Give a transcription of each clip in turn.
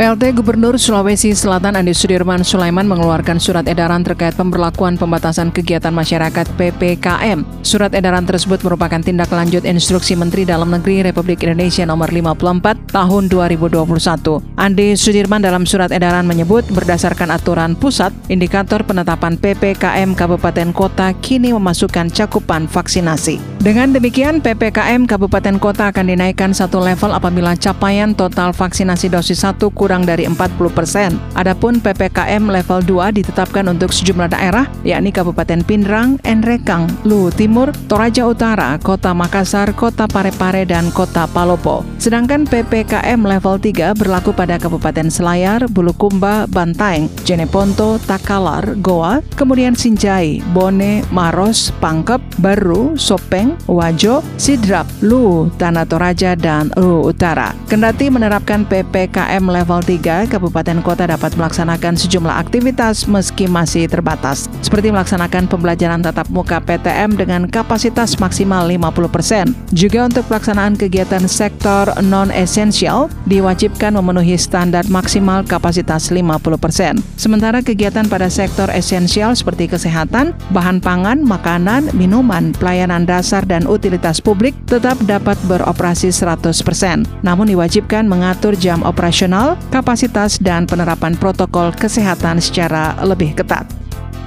PLT Gubernur Sulawesi Selatan Andi Sudirman Sulaiman mengeluarkan surat edaran terkait pemberlakuan pembatasan kegiatan masyarakat PPKM. Surat edaran tersebut merupakan tindak lanjut instruksi Menteri Dalam Negeri Republik Indonesia nomor 54 tahun 2021. Andi Sudirman dalam surat edaran menyebut berdasarkan aturan pusat, indikator penetapan PPKM Kabupaten Kota kini memasukkan cakupan vaksinasi. Dengan demikian, PPKM Kabupaten Kota akan dinaikkan satu level apabila capaian total vaksinasi dosis 1 kurang dari 40 persen. Adapun PPKM level 2 ditetapkan untuk sejumlah daerah, yakni Kabupaten Pindrang, Enrekang, Lu Timur, Toraja Utara, Kota Makassar, Kota Parepare, dan Kota Palopo. Sedangkan PPKM level 3 berlaku pada Kabupaten Selayar, Bulukumba, Bantaeng, Jeneponto, Takalar, Goa, kemudian Sinjai, Bone, Maros, Pangkep, Baru, Sopeng, Wajo, Sidrap, Lu, Tanah Toraja, dan Lu Utara. Kendati menerapkan PPKM level 3, kabupaten kota dapat melaksanakan sejumlah aktivitas meski masih terbatas, seperti melaksanakan pembelajaran tatap muka PTM dengan kapasitas maksimal 50%. Juga untuk pelaksanaan kegiatan sektor non-esensial diwajibkan memenuhi standar maksimal kapasitas 50%. Sementara kegiatan pada sektor esensial seperti kesehatan, bahan pangan, makanan, minuman, pelayanan dasar, dan utilitas publik tetap dapat beroperasi 100%. Namun diwajibkan mengatur jam operasional, kapasitas, dan penerapan protokol kesehatan secara lebih ketat.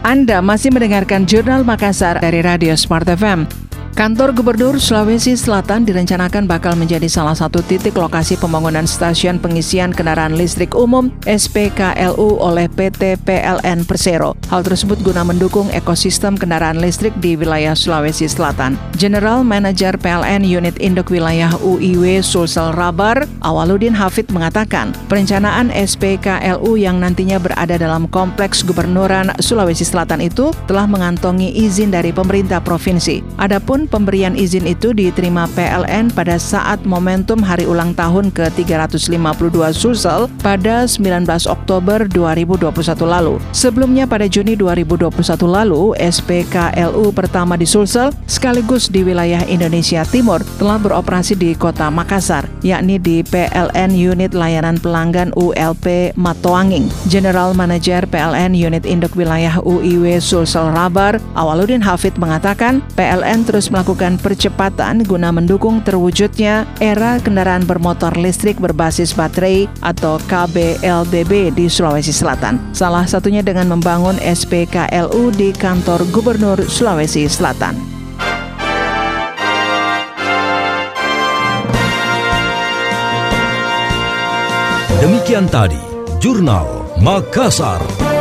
Anda masih mendengarkan Jurnal Makassar dari Radio Smart FM. Kantor Gubernur Sulawesi Selatan direncanakan bakal menjadi salah satu titik lokasi pembangunan stasiun pengisian kendaraan listrik umum SPKLU oleh PT PLN Persero. Hal tersebut guna mendukung ekosistem kendaraan listrik di wilayah Sulawesi Selatan. General Manager PLN Unit Induk Wilayah UIW Sulsel Rabar, Awaludin Hafid mengatakan, perencanaan SPKLU yang nantinya berada dalam kompleks Gubernuran Sulawesi Selatan itu telah mengantongi izin dari pemerintah provinsi. Adapun pemberian izin itu diterima PLN pada saat momentum hari ulang tahun ke-352 Sulsel pada 19 Oktober 2021 lalu. Sebelumnya pada Juni 2021 lalu, SPKLU pertama di Sulsel sekaligus di wilayah Indonesia Timur telah beroperasi di kota Makassar, yakni di PLN Unit Layanan Pelanggan ULP Matoanging. General Manager PLN Unit Induk Wilayah UIW Sulsel Rabar, Awaludin Hafid mengatakan PLN terus melakukan percepatan guna mendukung terwujudnya era kendaraan bermotor listrik berbasis baterai atau KBLBB di Sulawesi Selatan. Salah satunya dengan membangun SPKLU di kantor Gubernur Sulawesi Selatan. Demikian tadi, Jurnal Makassar.